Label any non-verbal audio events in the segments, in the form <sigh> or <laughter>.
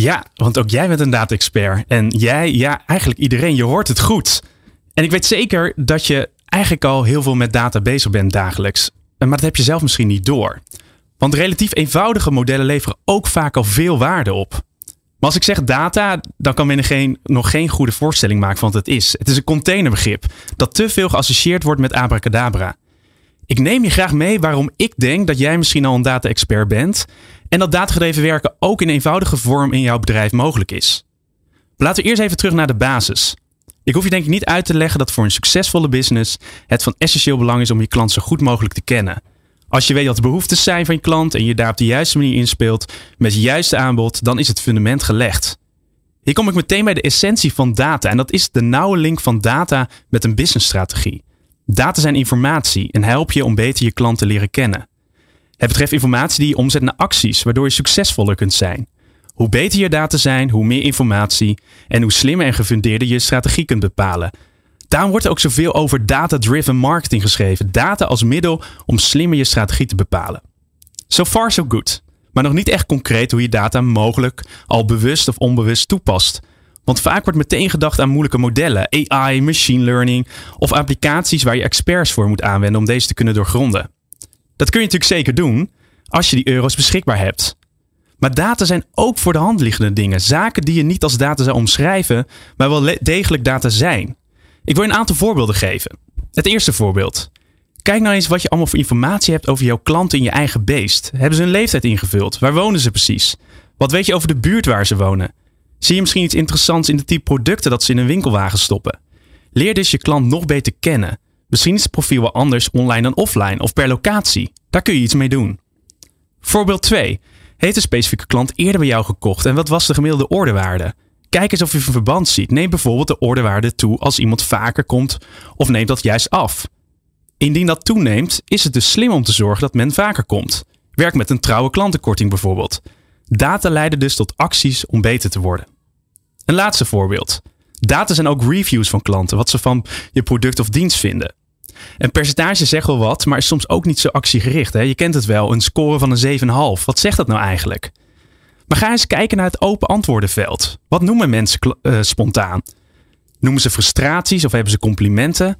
Ja, want ook jij bent een data-expert. En jij, ja, eigenlijk iedereen, je hoort het goed. En ik weet zeker dat je eigenlijk al heel veel met data bezig bent dagelijks. Maar dat heb je zelf misschien niet door. Want relatief eenvoudige modellen leveren ook vaak al veel waarde op. Maar als ik zeg data, dan kan men geen, nog geen goede voorstelling maken van wat het is. Het is een containerbegrip dat te veel geassocieerd wordt met abracadabra. Ik neem je graag mee waarom ik denk dat jij misschien al een data-expert bent en dat datagedreven werken ook in eenvoudige vorm in jouw bedrijf mogelijk is. laten we eerst even terug naar de basis. Ik hoef je denk ik niet uit te leggen dat voor een succesvolle business het van essentieel belang is om je klant zo goed mogelijk te kennen. Als je weet wat de behoeftes zijn van je klant en je daar op de juiste manier inspeelt met je juiste aanbod, dan is het fundament gelegd. Hier kom ik meteen bij de essentie van data en dat is de nauwe link van data met een businessstrategie. Data zijn informatie en help je om beter je klant te leren kennen. Het betreft informatie die je omzet naar acties, waardoor je succesvoller kunt zijn. Hoe beter je data zijn, hoe meer informatie en hoe slimmer en gefundeerder je strategie kunt bepalen. Daarom wordt er ook zoveel over data-driven marketing geschreven. Data als middel om slimmer je strategie te bepalen. So far so good. Maar nog niet echt concreet hoe je data mogelijk al bewust of onbewust toepast. Want vaak wordt meteen gedacht aan moeilijke modellen, AI, machine learning of applicaties waar je experts voor moet aanwenden om deze te kunnen doorgronden. Dat kun je natuurlijk zeker doen als je die euro's beschikbaar hebt. Maar data zijn ook voor de hand liggende dingen. Zaken die je niet als data zou omschrijven, maar wel degelijk data zijn. Ik wil een aantal voorbeelden geven. Het eerste voorbeeld. Kijk nou eens wat je allemaal voor informatie hebt over jouw klanten in je eigen beest. Hebben ze hun leeftijd ingevuld? Waar wonen ze precies? Wat weet je over de buurt waar ze wonen? Zie je misschien iets interessants in de type producten dat ze in een winkelwagen stoppen? Leer dus je klant nog beter kennen. Misschien is het profiel wel anders online dan offline of per locatie. Daar kun je iets mee doen. Voorbeeld 2. Heeft een specifieke klant eerder bij jou gekocht en wat was de gemiddelde ordewaarde? Kijk eens of je een verband ziet. Neem bijvoorbeeld de ordewaarde toe als iemand vaker komt of neemt dat juist af. Indien dat toeneemt, is het dus slim om te zorgen dat men vaker komt. Werk met een trouwe klantenkorting bijvoorbeeld. Data leiden dus tot acties om beter te worden. Een laatste voorbeeld. Data zijn ook reviews van klanten, wat ze van je product of dienst vinden. Een percentage zegt wel wat, maar is soms ook niet zo actiegericht. Hè? Je kent het wel, een score van een 7,5. Wat zegt dat nou eigenlijk? Maar ga eens kijken naar het open antwoordenveld. Wat noemen mensen uh, spontaan? Noemen ze frustraties of hebben ze complimenten?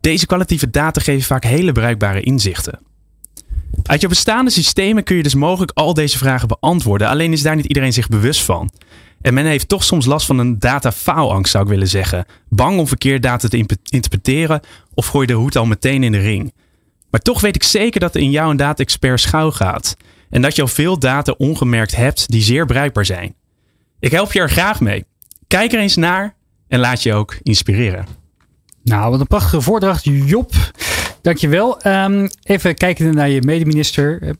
Deze kwalitatieve data geven vaak hele bruikbare inzichten. Uit je bestaande systemen kun je dus mogelijk al deze vragen beantwoorden, alleen is daar niet iedereen zich bewust van. En men heeft toch soms last van een data-faalangst, zou ik willen zeggen. Bang om verkeerd data te interpreteren of gooi de hoed al meteen in de ring. Maar toch weet ik zeker dat er in jou een data-expert schouw gaat. En dat je al veel data ongemerkt hebt die zeer bruikbaar zijn. Ik help je er graag mee. Kijk er eens naar en laat je ook inspireren. Nou, wat een prachtige voordracht, Job. Dankjewel. Um, even kijken naar je medeminister. <laughs>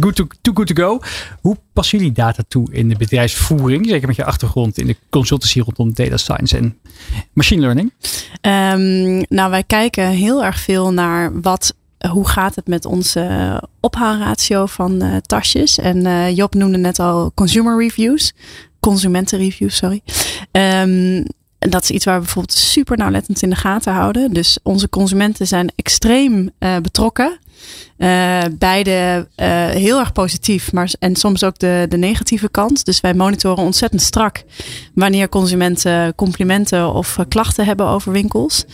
good to, too good to go. Hoe passen jullie data toe in de bedrijfsvoering? Zeker met je achtergrond in de consultancy rondom data science en machine learning. Um, nou, wij kijken heel erg veel naar wat hoe gaat het met onze ophaalratio van uh, tasjes? En uh, Job noemde net al consumer reviews. Consumentenreviews, sorry. Um, en dat is iets waar we bijvoorbeeld super nauwlettend in de gaten houden. Dus onze consumenten zijn extreem uh, betrokken. Uh, beide uh, heel erg positief, maar en soms ook de, de negatieve kant. Dus wij monitoren ontzettend strak wanneer consumenten complimenten of klachten hebben over winkels.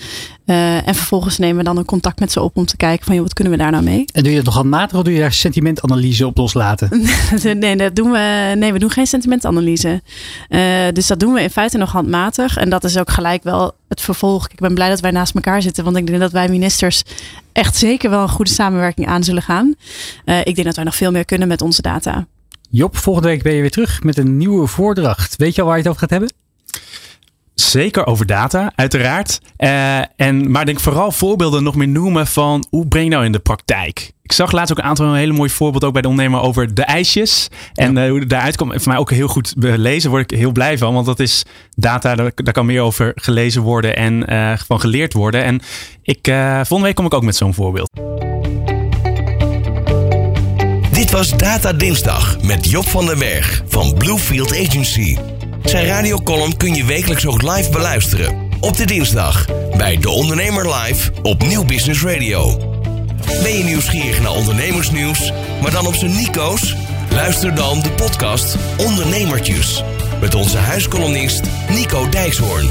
Uh, en vervolgens nemen we dan een contact met ze op om te kijken van joh, wat kunnen we daar nou mee? En doe je dat nog handmatig of doe je daar sentimentanalyse op loslaten? <laughs> nee, dat doen we, nee, we doen geen sentimentanalyse. Dus dat doen we in feite nog handmatig. En dat is ook gelijk wel het vervolg. Ik ben blij dat wij naast elkaar zitten, want ik denk dat wij ministers echt zeker wel een goede samenwerking aan zullen gaan. Uh, ik denk dat wij nog veel meer kunnen met onze data. Job, volgende week ben je weer terug met een nieuwe voordracht. Weet je al waar je het over gaat hebben? Zeker over data, uiteraard. Uh, en, maar denk vooral voorbeelden nog meer noemen van hoe breng je nou in de praktijk? Ik zag laatst ook een aantal hele mooie voorbeelden ook bij de ondernemer over de ijsjes. En ja. uh, hoe het daaruit komt. Voor mij ook heel goed lezen, word ik heel blij van. Want dat is data, daar, daar kan meer over gelezen worden en uh, van geleerd worden. En ik, volgende week kom ik ook met zo'n voorbeeld. Dit was Data Dinsdag met Job van den Berg van Bluefield Agency. Zijn radiocolumn kun je wekelijks ook live beluisteren. Op de dinsdag bij De Ondernemer Live op Nieuw Business Radio. Ben je nieuwsgierig naar ondernemersnieuws, maar dan op zijn Nico's? Luister dan de podcast Ondernemertjes. Met onze huiskolonist Nico Dijkshoorn.